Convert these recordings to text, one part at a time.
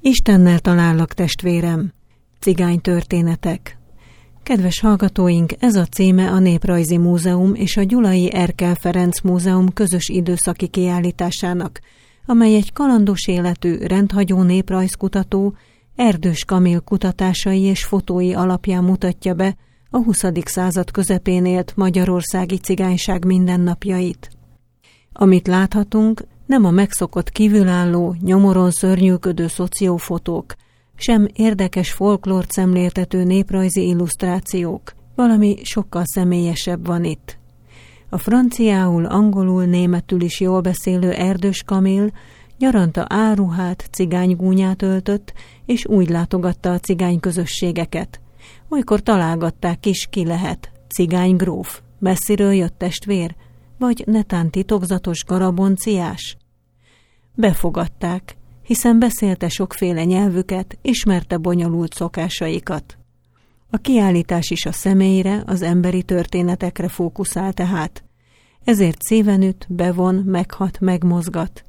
Istennel talállak, testvérem! Cigány történetek. Kedves hallgatóink, ez a címe a Néprajzi Múzeum és a Gyulai Erkel Ferenc Múzeum közös időszaki kiállításának, amely egy kalandos életű, rendhagyó néprajzkutató, Erdős Kamil kutatásai és fotói alapján mutatja be a 20. század közepén élt magyarországi cigányság mindennapjait. Amit láthatunk, nem a megszokott kívülálló, nyomoron szörnyűködő szociófotók, sem érdekes folklórt szemléltető néprajzi illusztrációk, valami sokkal személyesebb van itt. A franciául, angolul, németül is jól beszélő Erdős Kamil nyaranta áruhát, cigánygúnyát öltött, és úgy látogatta a cigány közösségeket. Olykor találgatták is, ki lehet. Cigány gróf, messziről jött testvér, vagy netán titokzatos garabonciás? Befogadták, hiszen beszélte sokféle nyelvüket, ismerte bonyolult szokásaikat. A kiállítás is a személyre, az emberi történetekre fókuszál tehát. Ezért szíven üt, bevon, meghat, megmozgat.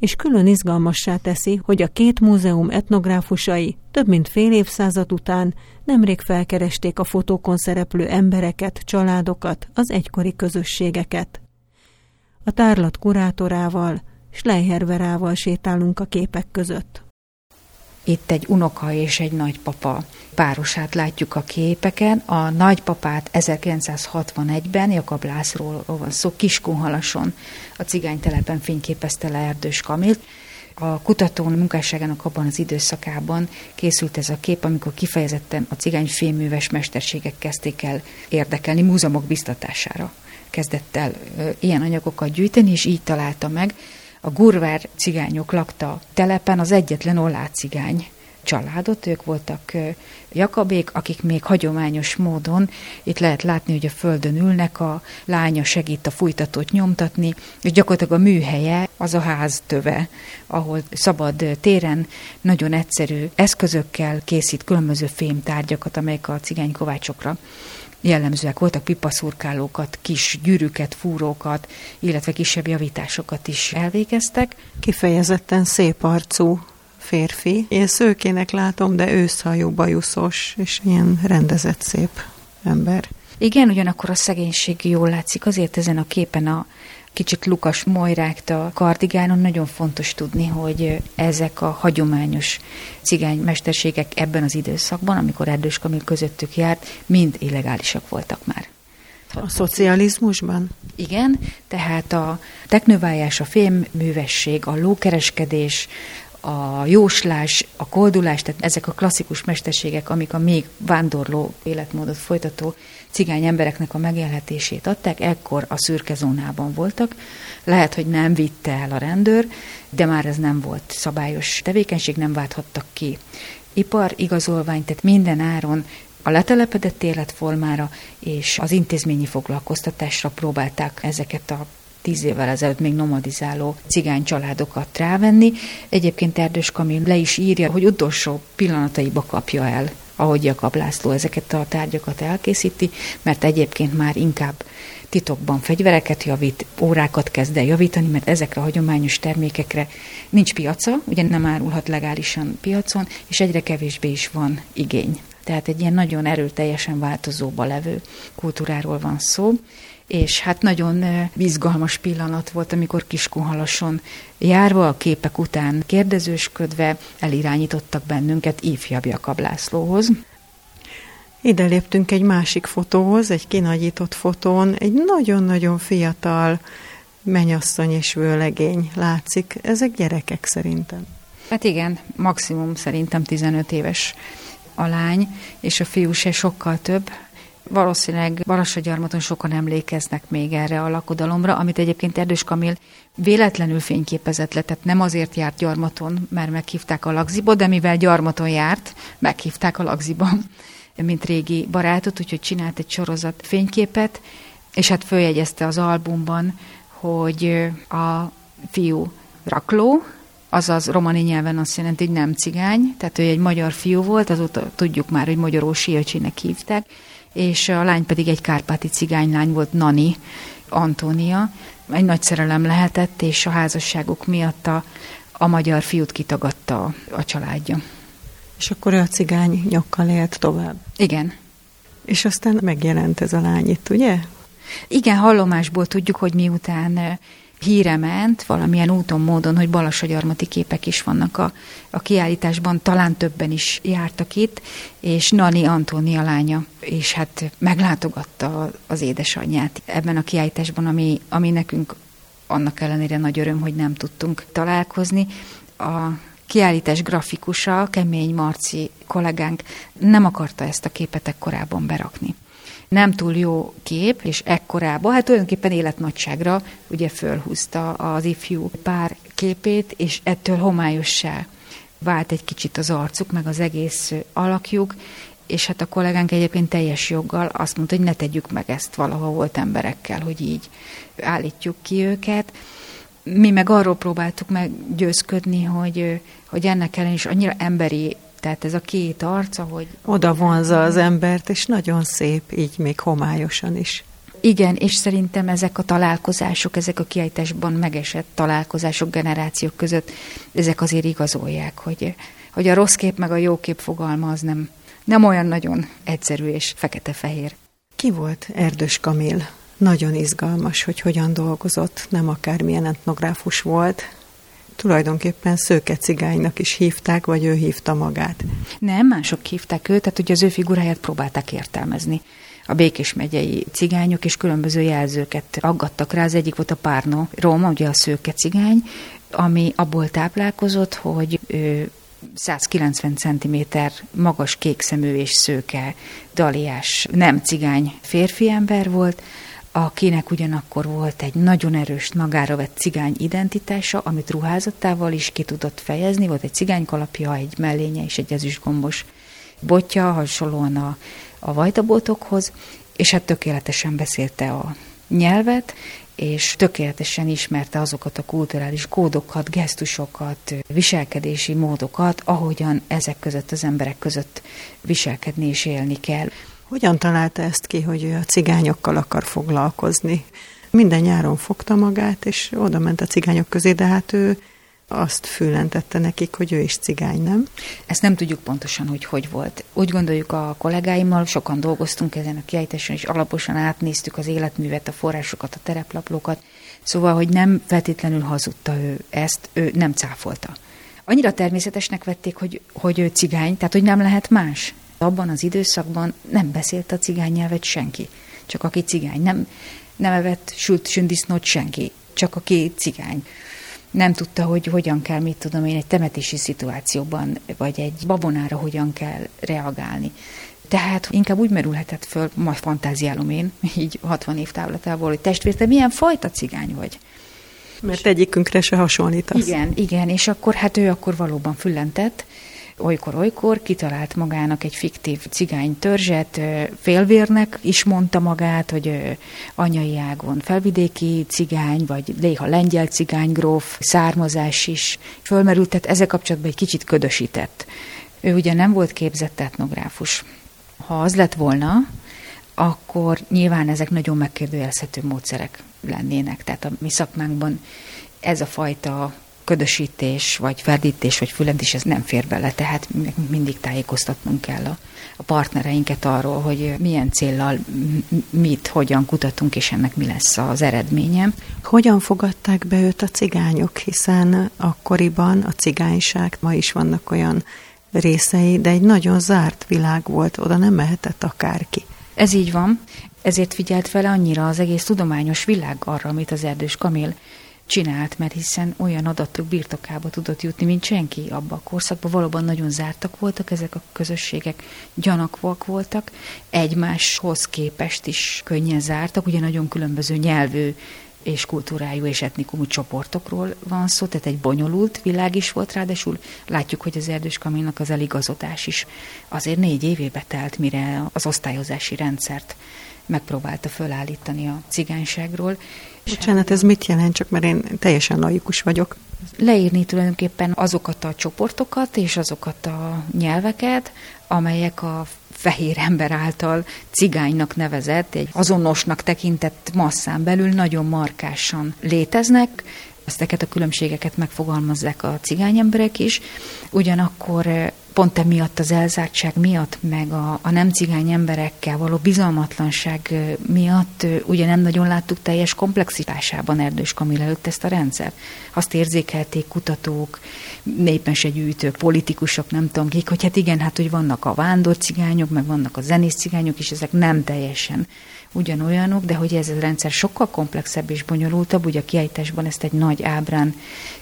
És külön izgalmassá teszi, hogy a két múzeum etnográfusai több mint fél évszázad után nemrég felkeresték a fotókon szereplő embereket, családokat, az egykori közösségeket. A tárlat kurátorával, Schleicherverával sétálunk a képek között. Itt egy unoka és egy nagypapa párosát látjuk a képeken. A nagypapát 1961-ben, Jakab Lászról van szó, Kiskunhalason a cigánytelepen fényképezte le Erdős Kamilt. A kutatón munkásságának abban az időszakában készült ez a kép, amikor kifejezetten a cigány fémműves mesterségek kezdték el érdekelni múzeumok biztatására. Kezdett el ilyen anyagokat gyűjteni, és így találta meg a gurvár cigányok lakta telepen az egyetlen ollát cigány családot, ők voltak jakabék, akik még hagyományos módon, itt lehet látni, hogy a földön ülnek, a lánya segít a fújtatót nyomtatni, és gyakorlatilag a műhelye az a ház töve, ahol szabad téren nagyon egyszerű eszközökkel készít különböző fémtárgyakat, amelyek a cigány kovácsokra jellemzőek voltak, pipaszurkálókat, kis gyűrűket, fúrókat, illetve kisebb javításokat is elvégeztek. Kifejezetten szép arcú férfi. Én szőkének látom, de őszhajú, bajuszos, és ilyen rendezett szép ember. Igen, ugyanakkor a szegénység jól látszik, azért ezen a képen a kicsit lukas a kardigánon, nagyon fontos tudni, hogy ezek a hagyományos cigány mesterségek ebben az időszakban, amikor Erdős Kamil közöttük járt, mind illegálisak voltak már. A szocializmusban? Igen, tehát a teknővájás, a fémművesség, a lókereskedés, a jóslás, a koldulás, tehát ezek a klasszikus mesterségek, amik a még vándorló életmódot folytató cigány embereknek a megélhetését adták, ekkor a szürke zónában voltak. Lehet, hogy nem vitte el a rendőr, de már ez nem volt szabályos tevékenység, nem válthattak ki ipar igazolványt, tehát minden áron a letelepedett életformára és az intézményi foglalkoztatásra próbálták ezeket a tíz évvel ezelőtt még nomadizáló cigány családokat rávenni. Egyébként Erdős Kamil le is írja, hogy utolsó pillanataiba kapja el ahogy Jakab László ezeket a tárgyakat elkészíti, mert egyébként már inkább titokban fegyvereket javít, órákat kezd el javítani, mert ezekre a hagyományos termékekre nincs piaca, ugye nem árulhat legálisan piacon, és egyre kevésbé is van igény. Tehát egy ilyen nagyon erőteljesen változóba levő kultúráról van szó és hát nagyon izgalmas pillanat volt, amikor Kiskunhalason járva, a képek után kérdezősködve elirányítottak bennünket ifjabb Jakab Lászlóhoz. Ide léptünk egy másik fotóhoz, egy kinagyított fotón, egy nagyon-nagyon fiatal menyasszony és vőlegény látszik. Ezek gyerekek szerintem. Hát igen, maximum szerintem 15 éves a lány, és a fiú se sokkal több, Valószínűleg Balassagyarmaton sokan emlékeznek még erre a lakodalomra, amit egyébként Erdős Kamil véletlenül fényképezett le, tehát nem azért járt gyarmaton, mert meghívták a lagziba, de mivel gyarmaton járt, meghívták a lagziba, mint régi barátot, úgyhogy csinált egy sorozat fényképet, és hát följegyezte az albumban, hogy a fiú rakló, azaz romani nyelven azt jelenti, hogy nem cigány, tehát ő egy magyar fiú volt, azóta tudjuk már, hogy Magyarósi öcsének hívták, és a lány pedig egy kárpáti cigánylány volt, Nani, Antónia. Egy nagy szerelem lehetett, és a házasságuk miatt a, a magyar fiút kitagadta a családja. És akkor a cigány nyokkal élt tovább. Igen. És aztán megjelent ez a lány itt, ugye? Igen, hallomásból tudjuk, hogy miután híre ment valamilyen úton, módon, hogy balasagyarmati képek is vannak a, a kiállításban, talán többen is jártak itt, és Nani Antónia lánya, és hát meglátogatta az édesanyját ebben a kiállításban, ami, ami nekünk annak ellenére nagy öröm, hogy nem tudtunk találkozni. A kiállítás grafikusa, Kemény Marci kollégánk nem akarta ezt a képet ekkorában berakni nem túl jó kép, és ekkorában, hát tulajdonképpen életnagyságra ugye fölhúzta az ifjú pár képét, és ettől homályossá vált egy kicsit az arcuk, meg az egész alakjuk, és hát a kollégánk egyébként teljes joggal azt mondta, hogy ne tegyük meg ezt valaha volt emberekkel, hogy így állítjuk ki őket. Mi meg arról próbáltuk meggyőzködni, hogy, hogy ennek ellen is annyira emberi tehát ez a két arca, hogy... Oda vonza az embert, és nagyon szép, így még homályosan is. Igen, és szerintem ezek a találkozások, ezek a kiállításban megesett találkozások generációk között, ezek azért igazolják, hogy, hogy a rossz kép meg a jó kép fogalma az nem, nem olyan nagyon egyszerű és fekete-fehér. Ki volt Erdős Kamil? Nagyon izgalmas, hogy hogyan dolgozott, nem akármilyen etnográfus volt, tulajdonképpen szőke cigánynak is hívták, vagy ő hívta magát. Nem, mások hívták őt, tehát ugye az ő figuráját próbálták értelmezni. A Békés megyei cigányok és különböző jelzőket aggattak rá. Az egyik volt a Párno Róma, ugye a szőke cigány, ami abból táplálkozott, hogy ő 190 cm magas kékszemű és szőke, daliás, nem cigány férfi ember volt, akinek ugyanakkor volt egy nagyon erős magára vett cigány identitása, amit ruházatával is ki tudott fejezni, volt egy cigány kalapja, egy mellénye és egy ezüstgombos botja, hasonlóan a, a vajtabotokhoz, és hát tökéletesen beszélte a nyelvet, és tökéletesen ismerte azokat a kulturális kódokat, gesztusokat, viselkedési módokat, ahogyan ezek között az emberek között viselkedni és élni kell. Hogyan találta ezt ki, hogy ő a cigányokkal akar foglalkozni? Minden nyáron fogta magát, és oda ment a cigányok közé, de hát ő azt fülentette nekik, hogy ő is cigány, nem? Ezt nem tudjuk pontosan, hogy hogy volt. Úgy gondoljuk a kollégáimmal, sokan dolgoztunk ezen a kiejtésen, és alaposan átnéztük az életművet, a forrásokat, a tereplaplókat, szóval, hogy nem feltétlenül hazudta ő ezt, ő nem cáfolta. Annyira természetesnek vették, hogy, hogy ő cigány, tehát hogy nem lehet más. Abban az időszakban nem beszélt a cigány nyelvet senki, csak aki cigány. Nem, nem evett sült sündisznót senki, csak aki cigány. Nem tudta, hogy hogyan kell, mit tudom én, egy temetési szituációban, vagy egy babonára hogyan kell reagálni. Tehát inkább úgy merülhetett föl, majd fantáziálom én, így 60 év távlatából, hogy testvér, te milyen fajta cigány vagy? Mert egyikünkre se hasonlítasz. Igen, igen, és akkor hát ő akkor valóban füllentett, olykor-olykor kitalált magának egy fiktív cigány törzset, félvérnek is mondta magát, hogy anyai ágon felvidéki cigány, vagy néha lengyel cigány gróf, származás is fölmerült, tehát ezzel kapcsolatban egy kicsit ködösített. Ő ugye nem volt képzett etnográfus. Ha az lett volna, akkor nyilván ezek nagyon megkérdőjelezhető módszerek lennének. Tehát a mi szakmánkban ez a fajta ködösítés, vagy ferdítés, vagy fülentés, ez nem fér bele, tehát mindig tájékoztatnunk kell a, a partnereinket arról, hogy milyen céllal mit, hogyan kutatunk, és ennek mi lesz az eredménye. Hogyan fogadták be őt a cigányok, hiszen akkoriban a cigányság, ma is vannak olyan részei, de egy nagyon zárt világ volt, oda nem mehetett akárki. Ez így van, ezért figyelt fel annyira az egész tudományos világ arra, amit az Erdős Kamil csinált, mert hiszen olyan adatok birtokába tudott jutni, mint senki abba a korszakban. Valóban nagyon zártak voltak ezek a közösségek, gyanakvak voltak, egymáshoz képest is könnyen zártak, ugye nagyon különböző nyelvű és kultúrájú és etnikumú csoportokról van szó, tehát egy bonyolult világ is volt, ráadásul látjuk, hogy az erdős kamilnak az eligazodás is azért négy évébe telt, mire az osztályozási rendszert megpróbálta fölállítani a cigányságról. Bocsánat, ez mit jelent, csak mert én teljesen laikus vagyok. Leírni tulajdonképpen azokat a csoportokat és azokat a nyelveket, amelyek a fehér ember által cigánynak nevezett, egy azonosnak tekintett masszán belül nagyon markásan léteznek, ezeket a különbségeket megfogalmazzák a cigány emberek is, ugyanakkor pont emiatt az elzártság miatt, meg a, a nem cigány emberekkel való bizalmatlanság miatt ugye nem nagyon láttuk teljes komplexitásában Erdős Kamil előtt ezt a rendszert. Azt érzékelték kutatók, népmesegyűjtők, politikusok, nem tudom kik, hogy hát igen, hát hogy vannak a vándor cigányok, meg vannak a zenész cigányok, és ezek nem teljesen ugyanolyanok, de hogy ez a rendszer sokkal komplexebb és bonyolultabb, ugye a kiállításban ezt egy nagy ábrán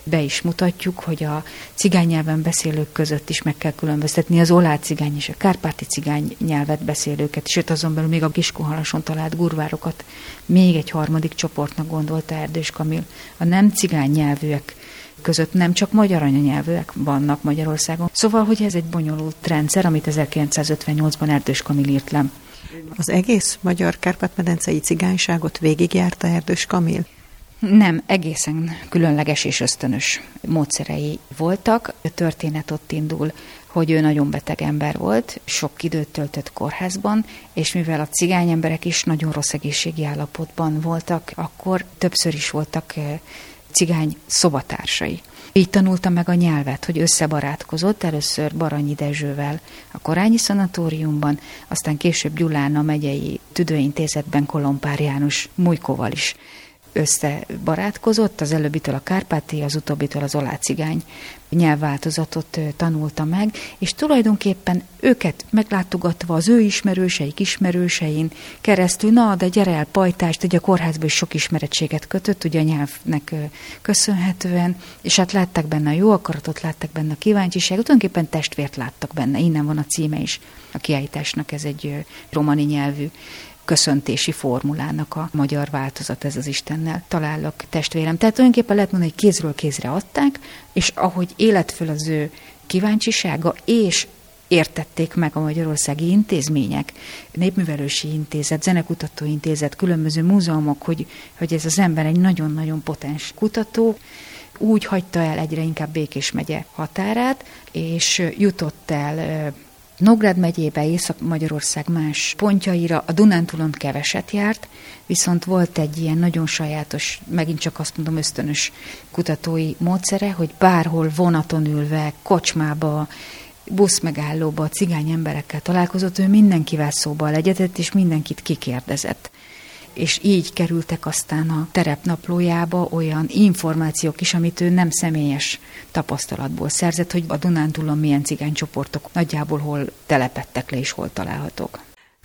be is mutatjuk, hogy a cigány nyelven beszélők között is meg kell különböztetni az olá cigány és a kárpáti cigány nyelvet beszélőket, sőt azon belül még a Kiskunhalason talált gurvárokat még egy harmadik csoportnak gondolta Erdős Kamil. A nem cigány nyelvűek között nem csak magyar anyanyelvűek vannak Magyarországon. Szóval, hogy ez egy bonyolult rendszer, amit 1958-ban Erdős Kamil írt le. Az egész magyar kárpát-medencei cigányságot végigjárta Erdős Kamil? Nem, egészen különleges és ösztönös módszerei voltak. A történet ott indul, hogy ő nagyon beteg ember volt, sok időt töltött kórházban, és mivel a cigány emberek is nagyon rossz egészségi állapotban voltak, akkor többször is voltak eh, cigány szobatársai. Így tanulta meg a nyelvet, hogy összebarátkozott először Baranyi Dezsővel a Korányi Szanatóriumban, aztán később Gyulán a megyei tüdőintézetben Kolompár János Mújkóval is összebarátkozott, az előbbitől a Kárpáti, az utóbbitől az olácigány nyelvváltozatot tanulta meg, és tulajdonképpen őket meglátogatva az ő ismerőseik ismerősein keresztül, na, de gyere el pajtást, ugye a kórházban is sok ismerettséget kötött, ugye a nyelvnek köszönhetően, és hát látták benne a jó akaratot, látták benne a kíváncsiságot, tulajdonképpen testvért láttak benne, innen van a címe is a kiállításnak, ez egy romani nyelvű köszöntési formulának a magyar változat, ez az Istennel találok testvérem. Tehát tulajdonképpen lehet mondani, hogy kézről kézre adták, és ahogy élet föl az ő kíváncsisága, és értették meg a magyarországi intézmények, Népművelősi Intézet, Zenekutató Intézet, különböző múzeumok, hogy, hogy ez az ember egy nagyon-nagyon potens kutató, úgy hagyta el egyre inkább Békés megye határát, és jutott el Nógrád megyébe, Észak-Magyarország más pontjaira a Dunántúlon keveset járt, viszont volt egy ilyen nagyon sajátos, megint csak azt mondom ösztönös kutatói módszere, hogy bárhol vonaton ülve, kocsmába, buszmegállóba, cigány emberekkel találkozott, ő mindenkivel szóba legyetett, és mindenkit kikérdezett és így kerültek aztán a terepnaplójába olyan információk is, amit ő nem személyes tapasztalatból szerzett, hogy a Dunántúlon milyen cigánycsoportok nagyjából hol telepettek le és hol találhatók.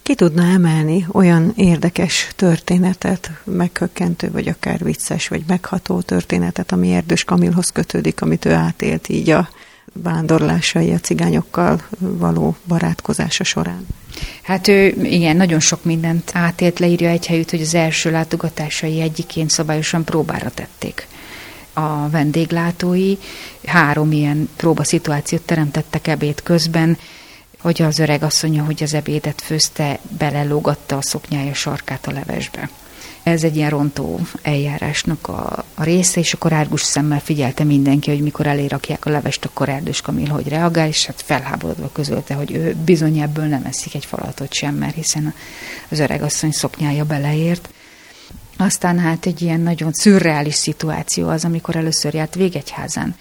Ki tudna emelni olyan érdekes történetet, meghökkentő, vagy akár vicces, vagy megható történetet, ami Erdős Kamilhoz kötődik, amit ő átélt így a vándorlásai, a cigányokkal való barátkozása során? Hát ő igen, nagyon sok mindent átélt, leírja egy helyütt, hogy az első látogatásai egyiként szabályosan próbára tették a vendéglátói. Három ilyen próbaszituációt teremtettek ebéd közben, hogy az öreg asszonya, hogy az ebédet főzte, belelógatta a szoknyája sarkát a levesbe. Ez egy ilyen rontó eljárásnak a, a része, és akkor árgus szemmel figyelte mindenki, hogy mikor elérakják a levest, akkor Erdős Kamil hogy reagál, és hát felháborodva közölte, hogy ő bizony ebből nem eszik egy falatot sem, mert hiszen az öreg asszony szoknyája beleért. Aztán hát egy ilyen nagyon szürreális szituáció az, amikor először járt Végegyházán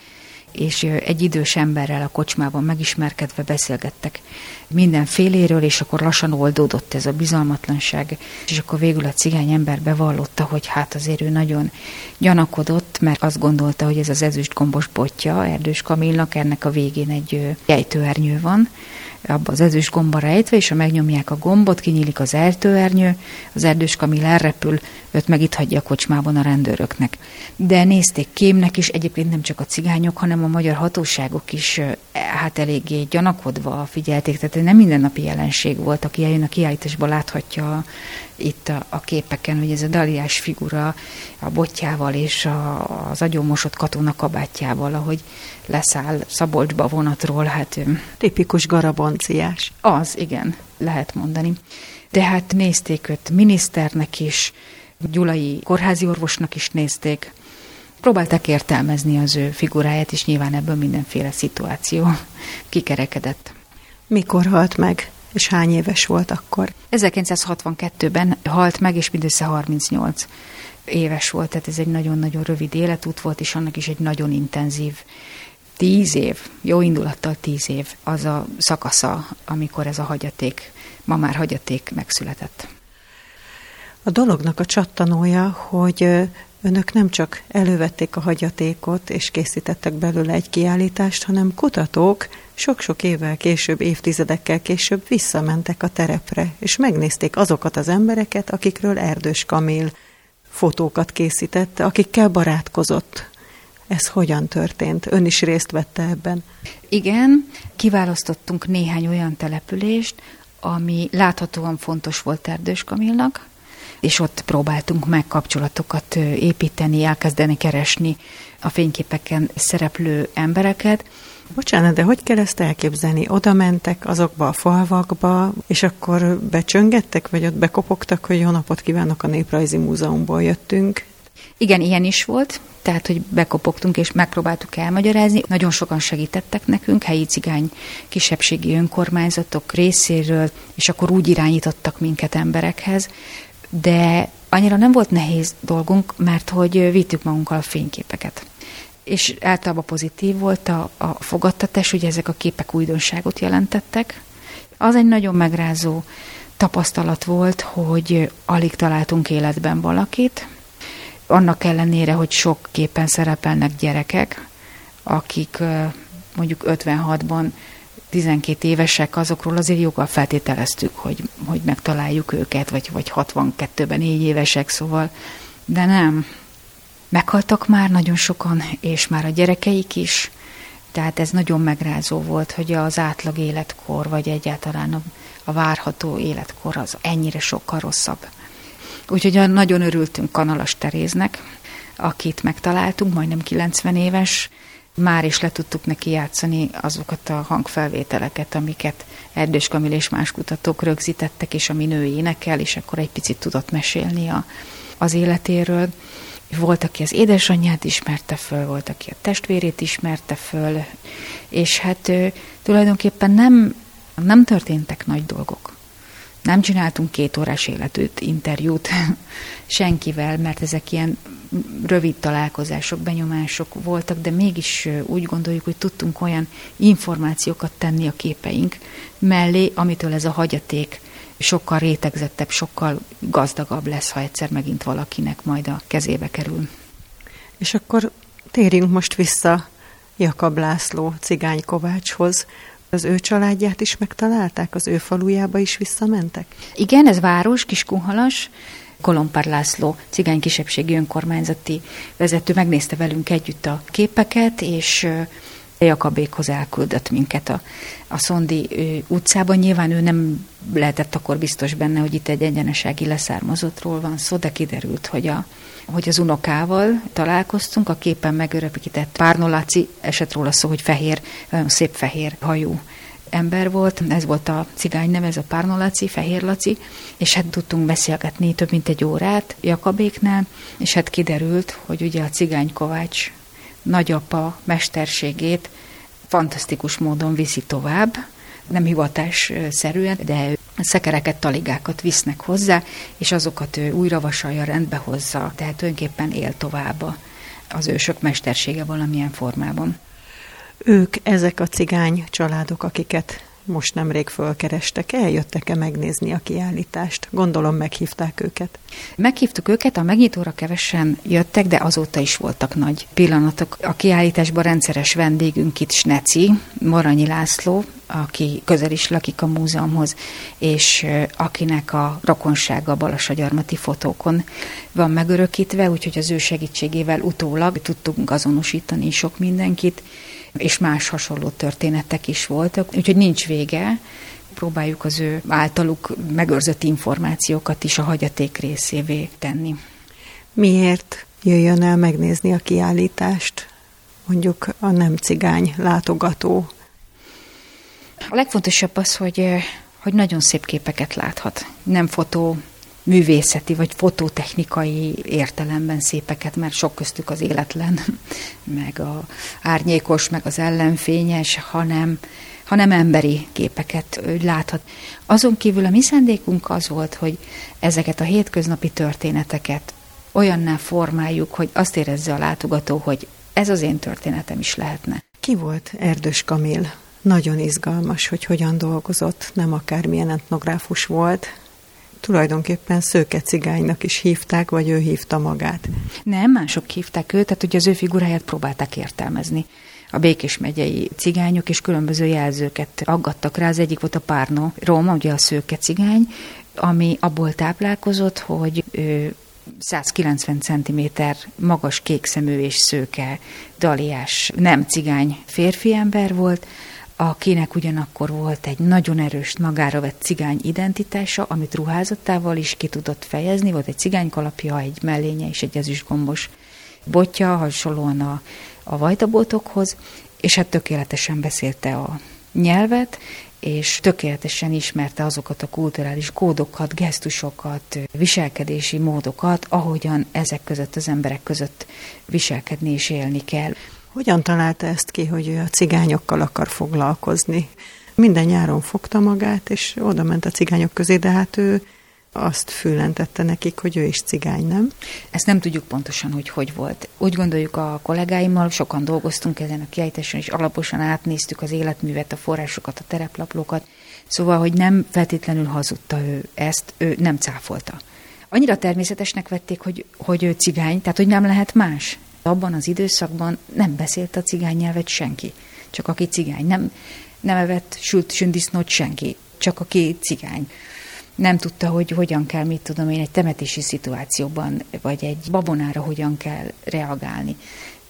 és egy idős emberrel a kocsmában megismerkedve beszélgettek mindenféléről, és akkor lassan oldódott ez a bizalmatlanság, és akkor végül a cigány ember bevallotta, hogy hát azért ő nagyon gyanakodott, mert azt gondolta, hogy ez az ezüst gombos botja Erdős Kamilnak, ennek a végén egy ejtőernyő van, abba az ezüst gomba rejtve, és ha megnyomják a gombot, kinyílik az ejtőernyő, az erdős kamil elrepül, őt meg itt hagyja a kocsmában a rendőröknek. De nézték kémnek is, egyébként nem csak a cigányok, hanem a magyar hatóságok is hát eléggé gyanakodva figyelték, tehát nem mindennapi jelenség volt, aki eljön a kiállításba láthatja itt a, a képeken, hogy ez a daliás figura a botjával és a, az agyomosott katona kabátjával, ahogy leszáll Szabolcsba vonatról, hát... Tipikus garabonciás. Az, igen, lehet mondani. De hát nézték őt miniszternek is, gyulai kórházi orvosnak is nézték, próbálták értelmezni az ő figuráját, és nyilván ebből mindenféle szituáció kikerekedett. Mikor halt meg? És hány éves volt akkor? 1962-ben halt meg, és mindössze 38 éves volt, tehát ez egy nagyon-nagyon rövid életút volt, és annak is egy nagyon intenzív tíz év, jó indulattal tíz év az a szakasza, amikor ez a hagyaték, ma már hagyaték megszületett. A dolognak a csattanója, hogy önök nem csak elővették a hagyatékot és készítettek belőle egy kiállítást, hanem kutatók sok-sok évvel később, évtizedekkel később visszamentek a terepre, és megnézték azokat az embereket, akikről Erdős Kamil fotókat készítette, akikkel barátkozott. Ez hogyan történt? Ön is részt vette ebben? Igen, kiválasztottunk néhány olyan települést, ami láthatóan fontos volt Erdős Kamilnak, és ott próbáltunk meg kapcsolatokat építeni, elkezdeni keresni a fényképeken szereplő embereket. Bocsánat, de hogy kell ezt elképzelni? Oda mentek azokba a falvakba, és akkor becsöngettek, vagy ott bekopogtak, hogy jó napot kívánok, a Néprajzi Múzeumból jöttünk? Igen, ilyen is volt, tehát, hogy bekopogtunk és megpróbáltuk elmagyarázni. Nagyon sokan segítettek nekünk, helyi cigány kisebbségi önkormányzatok részéről, és akkor úgy irányítottak minket emberekhez, de annyira nem volt nehéz dolgunk, mert hogy vittük magunkkal a fényképeket. És általában pozitív volt a, a fogadtatás, ugye ezek a képek újdonságot jelentettek. Az egy nagyon megrázó tapasztalat volt, hogy alig találtunk életben valakit, annak ellenére, hogy sok képen szerepelnek gyerekek, akik mondjuk 56-ban 12 évesek, azokról azért joggal feltételeztük, hogy, hogy megtaláljuk őket, vagy, vagy 62-ben 4 évesek, szóval, de nem. Meghaltak már nagyon sokan, és már a gyerekeik is, tehát ez nagyon megrázó volt, hogy az átlag életkor, vagy egyáltalán a, a várható életkor az ennyire sokkal rosszabb. Úgyhogy nagyon örültünk Kanalas Teréznek, akit megtaláltunk, majdnem 90 éves, már is le tudtuk neki játszani azokat a hangfelvételeket, amiket Erdős Kamil és más kutatók rögzítettek, és ami nő énekel, és akkor egy picit tudott mesélni a, az életéről. Volt, aki az édesanyját ismerte föl, volt, aki a testvérét ismerte föl, és hát tulajdonképpen nem, nem történtek nagy dolgok. Nem csináltunk két órás életűt, interjút senkivel, mert ezek ilyen rövid találkozások, benyomások voltak, de mégis úgy gondoljuk, hogy tudtunk olyan információkat tenni a képeink mellé, amitől ez a hagyaték sokkal rétegzettebb, sokkal gazdagabb lesz, ha egyszer megint valakinek majd a kezébe kerül. És akkor térjünk most vissza Jakab László cigány Kovácshoz. Az ő családját is megtalálták? Az ő falujába is visszamentek? Igen, ez város, Kiskunhalas. Kolompár László, cigány kisebbségi önkormányzati vezető megnézte velünk együtt a képeket, és Jakabékhoz elküldött minket a, a Szondi utcában. Nyilván ő nem lehetett akkor biztos benne, hogy itt egy egyenesági leszármazottról van szó, de kiderült, hogy, a, hogy az unokával találkoztunk, a képen megörökített Párnoláci, esett róla szó, hogy fehér, szép fehér hajú ember volt, ez volt a cigány neve, ez a Párnolaci, Fehér Laci, és hát tudtunk beszélgetni több mint egy órát Jakabéknál, és hát kiderült, hogy ugye a cigány Kovács nagyapa mesterségét fantasztikus módon viszi tovább, nem hivatásszerűen, de szekereket, taligákat visznek hozzá, és azokat ő újra vasalja, rendbe hozza, tehát tulajdonképpen él tovább az ősök mestersége valamilyen formában. Ők, ezek a cigány családok, akiket most nemrég fölkerestek, eljöttek-e megnézni a kiállítást? Gondolom meghívták őket. Meghívtuk őket, a megnyitóra kevesen jöttek, de azóta is voltak nagy pillanatok. A kiállításban rendszeres vendégünk itt Sneci, Moranyi László, aki közel is lakik a múzeumhoz, és akinek a rokonsága a balasagyarmati fotókon van megörökítve, úgyhogy az ő segítségével utólag tudtunk azonosítani sok mindenkit és más hasonló történetek is voltak, úgyhogy nincs vége. Próbáljuk az ő általuk megőrzött információkat is a hagyaték részévé tenni. Miért jöjjön el megnézni a kiállítást, mondjuk a nem cigány látogató? A legfontosabb az, hogy, hogy nagyon szép képeket láthat. Nem fotó művészeti vagy fototechnikai értelemben szépeket, mert sok köztük az életlen, meg a árnyékos, meg az ellenfényes, hanem, hanem emberi képeket láthat. Azon kívül a mi szándékunk az volt, hogy ezeket a hétköznapi történeteket olyanná formáljuk, hogy azt érezze a látogató, hogy ez az én történetem is lehetne. Ki volt Erdős Kamil? Nagyon izgalmas, hogy hogyan dolgozott, nem akármilyen etnográfus volt, tulajdonképpen szőke cigánynak is hívták, vagy ő hívta magát. Nem, mások hívták őt, tehát ugye az ő figuráját próbálták értelmezni. A Békés megyei cigányok és különböző jelzőket aggattak rá. Az egyik volt a Párno Róma, ugye a szőke cigány, ami abból táplálkozott, hogy ő 190 cm magas kékszemű és szőke, daliás, nem cigány férfi ember volt, akinek ugyanakkor volt egy nagyon erős magára vett cigány identitása, amit ruházatával is ki tudott fejezni, volt egy cigánykalapja, egy mellénye és egy ezüstgombos botja, hasonlóan a, a vajtabotokhoz, és hát tökéletesen beszélte a nyelvet, és tökéletesen ismerte azokat a kulturális kódokat, gesztusokat, viselkedési módokat, ahogyan ezek között az emberek között viselkedni és élni kell. Hogyan találta ezt ki, hogy ő a cigányokkal akar foglalkozni? Minden nyáron fogta magát, és oda ment a cigányok közé, de hát ő azt fülentette nekik, hogy ő is cigány, nem? Ezt nem tudjuk pontosan, hogy hogy volt. Úgy gondoljuk a kollégáimmal, sokan dolgoztunk ezen a kiállításon, és alaposan átnéztük az életművet, a forrásokat, a tereplaplókat. Szóval, hogy nem feltétlenül hazudta ő ezt, ő nem cáfolta. Annyira természetesnek vették, hogy, hogy ő cigány, tehát hogy nem lehet más. Abban az időszakban nem beszélt a cigány nyelvet senki, csak aki cigány. Nem, nem evett sült sündisznót senki, csak aki cigány. Nem tudta, hogy hogyan kell, mit tudom én, egy temetési szituációban, vagy egy babonára hogyan kell reagálni.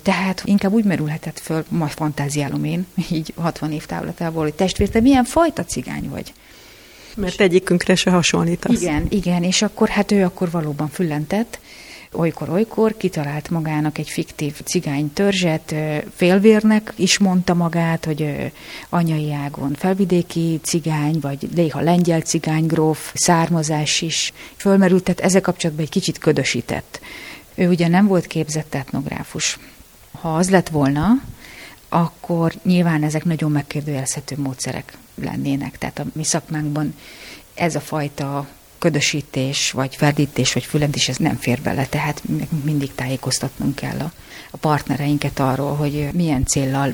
Tehát inkább úgy merülhetett föl, majd fantáziálom én, így 60 év távlatából, hogy testvér, te milyen fajta cigány vagy? Mert egyikünkre se hasonlítasz. Igen, igen, és akkor hát ő akkor valóban füllentett, olykor-olykor kitalált magának egy fiktív cigány törzset, félvérnek is mondta magát, hogy anyai ágon felvidéki cigány, vagy néha lengyel cigány gróf, származás is fölmerült, tehát ezzel kapcsolatban egy kicsit ködösített. Ő ugye nem volt képzett etnográfus. Ha az lett volna, akkor nyilván ezek nagyon megkérdőjelezhető módszerek lennének. Tehát a mi szakmánkban ez a fajta ködösítés, vagy ferdítés, vagy fülentés, ez nem fér bele, tehát mindig tájékoztatnunk kell a, a partnereinket arról, hogy milyen céllal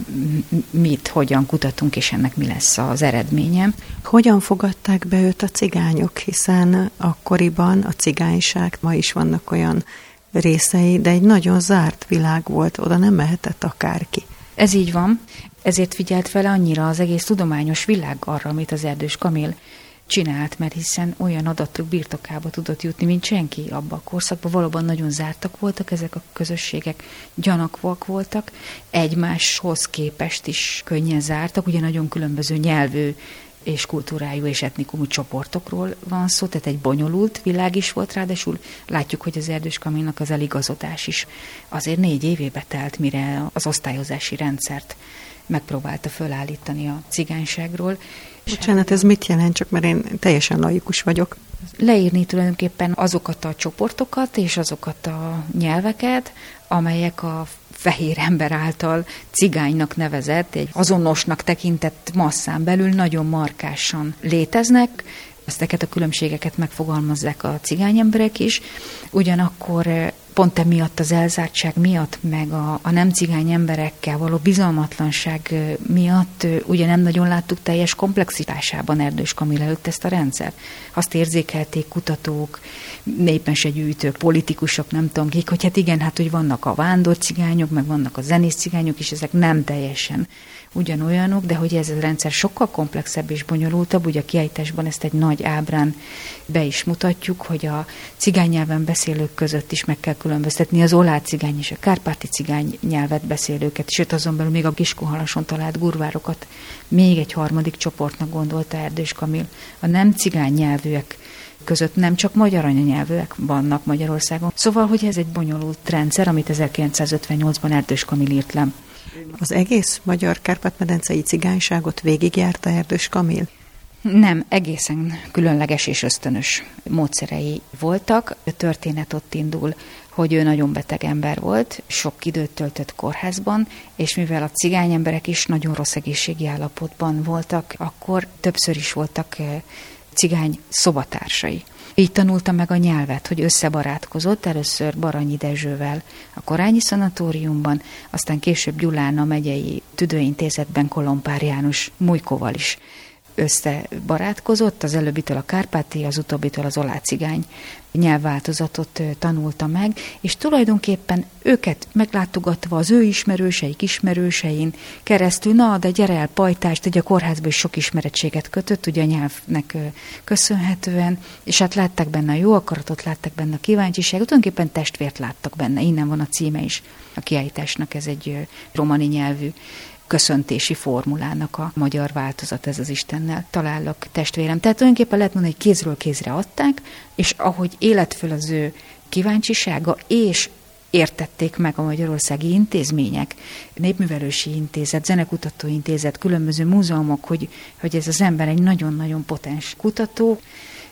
mit, hogyan kutatunk, és ennek mi lesz az eredménye. Hogyan fogadták be őt a cigányok, hiszen akkoriban a cigányság, ma is vannak olyan részei, de egy nagyon zárt világ volt, oda nem mehetett akárki. Ez így van, ezért figyelt fel annyira az egész tudományos világ arra, amit az Erdős Kamil csinált, mert hiszen olyan adatok birtokába tudott jutni, mint senki abba a korszakban. Valóban nagyon zártak voltak ezek a közösségek, gyanakvak voltak, egymáshoz képest is könnyen zártak, ugye nagyon különböző nyelvű és kultúrájú és etnikumú csoportokról van szó, tehát egy bonyolult világ is volt, ráadásul látjuk, hogy az Erdős Kamilnak az eligazodás is azért négy évébe telt, mire az osztályozási rendszert megpróbálta fölállítani a cigányságról, Bocsánat, ez mit jelent, csak mert én teljesen laikus vagyok. Leírni tulajdonképpen azokat a csoportokat és azokat a nyelveket, amelyek a fehér ember által cigánynak nevezett, egy azonosnak tekintett masszán belül nagyon markásan léteznek, ezeket a különbségeket megfogalmazzák a cigány emberek is, ugyanakkor pont emiatt az elzártság miatt, meg a, a nem cigány emberekkel való bizalmatlanság miatt ugye nem nagyon láttuk teljes komplexitásában Erdős Kamil előtt ezt a rendszer. Azt érzékelték kutatók, népmesegyűjtők, politikusok, nem tudom kik, hogy hát igen, hát hogy vannak a vándor cigányok, meg vannak a zenész cigányok, és ezek nem teljesen ugyanolyanok, de hogy ez a rendszer sokkal komplexebb és bonyolultabb, ugye a kiállításban ezt egy nagy ábrán be is mutatjuk, hogy a cigány nyelven beszélők között is meg kell különböztetni az olá cigány és a kárpáti cigány nyelvet beszélőket, sőt azon belül még a Kiskunhalason talált gurvárokat még egy harmadik csoportnak gondolta Erdős Kamil. A nem cigány nyelvűek között nem csak magyar anyanyelvűek vannak Magyarországon. Szóval, hogy ez egy bonyolult rendszer, amit 1958-ban Erdős Kamil írt le. Az egész magyar Kárpát-medencei cigányságot végigjárta Erdős Kamil? Nem, egészen különleges és ösztönös módszerei voltak. A történet ott indul, hogy ő nagyon beteg ember volt, sok időt töltött kórházban, és mivel a cigány emberek is nagyon rossz egészségi állapotban voltak, akkor többször is voltak eh, cigány szobatársai. Így tanulta meg a nyelvet, hogy összebarátkozott először Baranyi Dezsővel a Korányi Szanatóriumban, aztán később Gyulán a megyei tüdőintézetben Kolompár János Mújkóval is összebarátkozott, az előbbitől a Kárpáti, az utóbbitől az olácigány nyelvváltozatot tanulta meg, és tulajdonképpen őket meglátogatva az ő ismerőseik ismerősein keresztül, na, de gyere el pajtást, ugye a kórházban is sok ismerettséget kötött, ugye a nyelvnek köszönhetően, és hát látták benne a jó akaratot, látták benne a kíváncsiságot, tulajdonképpen testvért láttak benne, innen van a címe is a kiállításnak, ez egy romani nyelvű köszöntési formulának a magyar változat, ez az Istennel talállak testvérem. Tehát tulajdonképpen lehet mondani, hogy kézről kézre adták, és ahogy élet föl az ő kíváncsisága, és értették meg a magyarországi intézmények, Népművelősi Intézet, Zenekutató Intézet, különböző múzeumok, hogy, hogy ez az ember egy nagyon-nagyon potens kutató,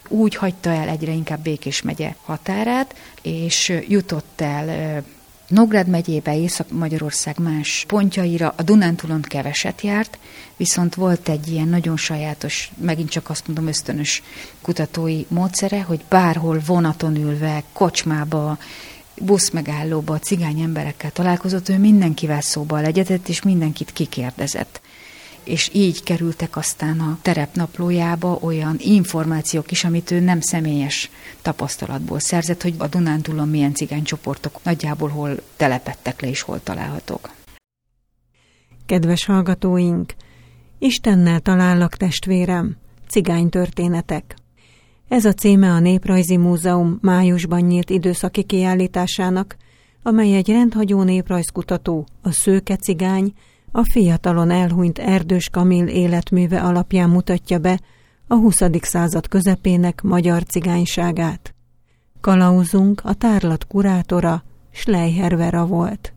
úgy hagyta el egyre inkább Békés megye határát, és jutott el Nógrád megyébe, Észak-Magyarország más pontjaira a Dunántúlon keveset járt, viszont volt egy ilyen nagyon sajátos, megint csak azt mondom ösztönös kutatói módszere, hogy bárhol vonaton ülve, kocsmába, buszmegállóba, cigány emberekkel találkozott, ő mindenkivel szóba legyetett, és mindenkit kikérdezett és így kerültek aztán a terepnaplójába olyan információk is, amit ő nem személyes tapasztalatból szerzett, hogy a Dunántúlon milyen cigánycsoportok nagyjából hol telepettek le és hol találhatók. Kedves hallgatóink! Istennel talállak testvérem, cigány történetek. Ez a címe a Néprajzi Múzeum májusban nyílt időszaki kiállításának, amely egy rendhagyó néprajzkutató, a szőke cigány, a fiatalon elhunyt Erdős Kamil életműve alapján mutatja be a 20. század közepének magyar cigányságát. Kalauzunk a tárlat kurátora Schleicher Vera volt.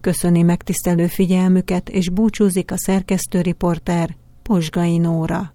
Köszöni megtisztelő figyelmüket, és búcsúzik a szerkesztőriporter Posgai Nóra.